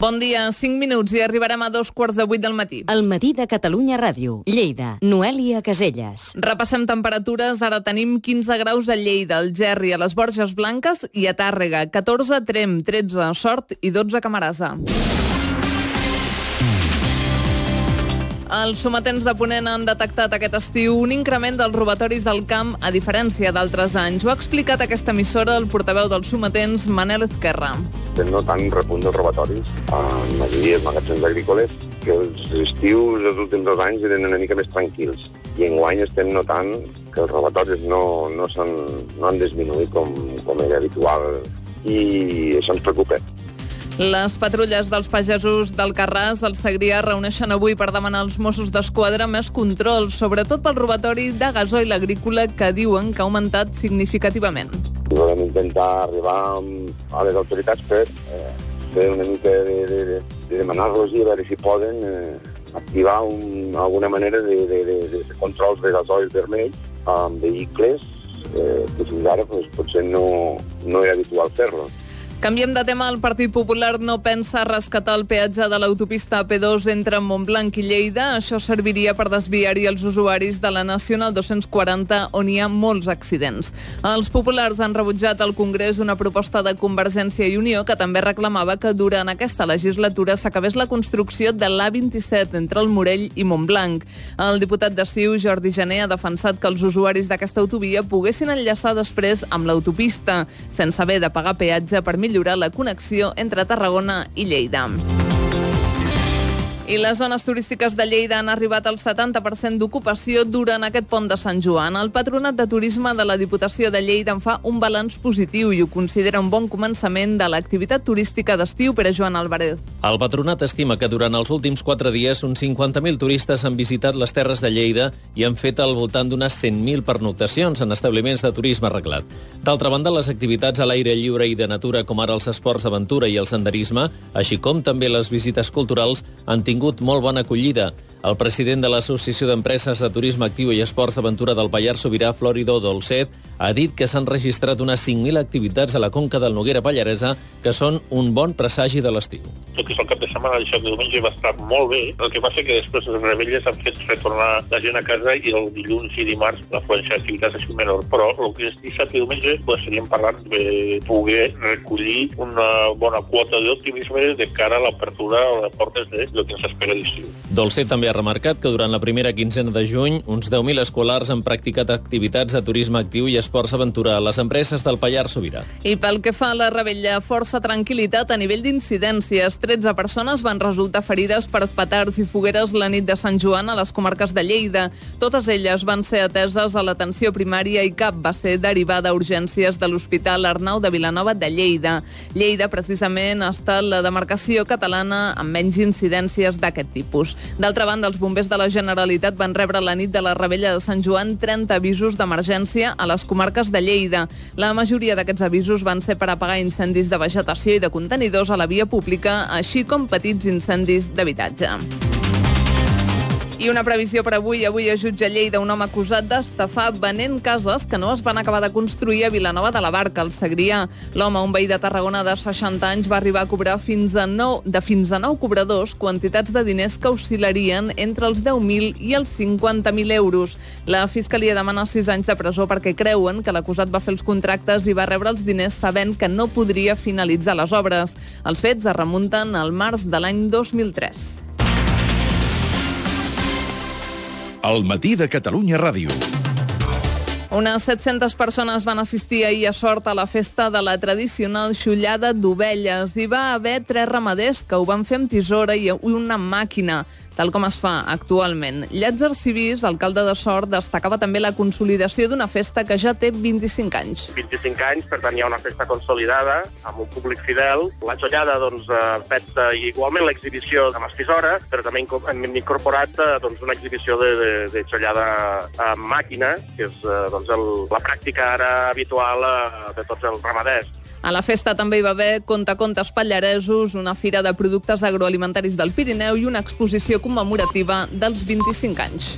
Bon dia, 5 minuts i arribarem a dos quarts de vuit del matí. El matí de Catalunya Ràdio. Lleida. Noèlia Caselles. Repassem temperatures. Ara tenim 15 graus a Lleida, al Gerri, a les Borges Blanques i a Tàrrega. 14 a Trem, 13 a Sort i 12 a Camarasa. Els sometents de Ponent han detectat aquest estiu un increment dels robatoris al camp a diferència d'altres anys. Ho ha explicat aquesta emissora el portaveu dels sometents, Manel Ezquerra. Estem notant un repunt dels robatoris en majoria dels magatzems agrícoles que els estius dels últims dos anys eren una mica més tranquils. I enguany estem notant que els robatoris no, no, són, no han disminuït com, com era habitual i això ens preocupa. Les patrulles dels pagesos del Carràs del Segrià reuneixen avui per demanar als Mossos d'Esquadra més control, sobretot pel robatori de gasoil agrícola que diuen que ha augmentat significativament. Volem intentar arribar a les autoritats per eh, fer una mica de, de, de, de demanar-los i a veure si poden eh, activar un, alguna manera de, de, de, de controls de gasoil vermell amb vehicles eh, que fins ara pues, potser no, no era habitual fer-lo. Canviem de tema. El Partit Popular no pensa rescatar el peatge de l'autopista AP2 entre Montblanc i Lleida. Això serviria per desviar-hi els usuaris de la Nacional 240, on hi ha molts accidents. Els populars han rebutjat al Congrés una proposta de Convergència i Unió que també reclamava que durant aquesta legislatura s'acabés la construcció de l'A27 entre el Morell i Montblanc. El diputat de Ciu, Jordi Gené, ha defensat que els usuaris d'aquesta autovia poguessin enllaçar després amb l'autopista, sense haver de pagar peatge per millorar la connexió entre Tarragona i Lleida. I les zones turístiques de Lleida han arribat al 70% d'ocupació durant aquest pont de Sant Joan. El Patronat de Turisme de la Diputació de Lleida en fa un balanç positiu i ho considera un bon començament de l'activitat turística d'estiu per a Joan Alvarez. El patronat estima que durant els últims quatre dies uns 50.000 turistes han visitat les terres de Lleida i han fet al voltant d'unes 100.000 pernoctacions en establiments de turisme arreglat. D'altra banda, les activitats a l'aire lliure i de natura, com ara els esports d'aventura i el senderisme, així com també les visites culturals, han tingut molt bona acollida. El president de l'Associació d'Empreses de Turisme Actiu i Esports d'Aventura del Pallars Sobirà, Florido Dolcet, ha dit que s'han registrat unes 5.000 activitats a la conca del Noguera Pallaresa que són un bon presagi de l'estiu. Tot i que el cap de setmana això de diumenge va estar molt bé, el que passa que després les rebelles han fet retornar la gent a casa i el dilluns i dimarts la fluència d'activitats ha sigut menor. Però el que és dissabte i diumenge pues, seríem parlant de poder recollir una bona quota d'optimisme de cara a l'apertura a les portes de lo que ens espera d'estiu. Dolcet també ha remarcat que durant la primera quinzena de juny uns 10.000 escolars han practicat activitats de turisme actiu i esports aventura a les empreses del Pallars Sobirà. I pel que fa a la rebella, força tranquil·litat a nivell d'incidències. 13 persones van resultar ferides per petards i fogueres la nit de Sant Joan a les comarques de Lleida. Totes elles van ser ateses a l'atenció primària i cap va ser derivada a urgències de l'Hospital Arnau de Vilanova de Lleida. Lleida, precisament, ha estat la demarcació catalana amb menys incidències d'aquest tipus. D'altra banda, els bombers de la Generalitat van rebre la nit de la rebella de Sant Joan 30 avisos d'emergència a les comarques de Lleida. La majoria d'aquests avisos van ser per apagar incendis de vegetació i de contenidors a la via pública, així com petits incendis d'habitatge. I una previsió per avui. Avui es jutja Lleida un home acusat d'estafar venent cases que no es van acabar de construir a Vilanova de la Barca, al Segrià. L'home, un veí de Tarragona de 60 anys, va arribar a cobrar fins a 9, de fins a 9 cobradors quantitats de diners que oscil·larien entre els 10.000 i els 50.000 euros. La Fiscalia demana 6 anys de presó perquè creuen que l'acusat va fer els contractes i va rebre els diners sabent que no podria finalitzar les obres. Els fets es remunten al març de l'any 2003. El matí de Catalunya Ràdio. Unes 700 persones van assistir ahir a Sort a la festa de la tradicional xullada d'ovelles. Hi va haver tres ramaders que ho van fer amb tisora i una màquina tal com es fa actualment. Llàtzer Civís, alcalde de Sort, destacava també la consolidació d'una festa que ja té 25 anys. 25 anys, per tant hi ha una festa consolidada, amb un públic fidel. La xollada, doncs, eh, igualment l'exhibició de Mastisora, però també hem incorporat eh, doncs, una exhibició de, de, de xollada amb màquina, que és eh, doncs, el, la pràctica ara habitual de tots els ramaders. A la festa també hi va haver contacontes pallaresos, una fira de productes agroalimentaris del Pirineu i una exposició commemorativa dels 25 anys.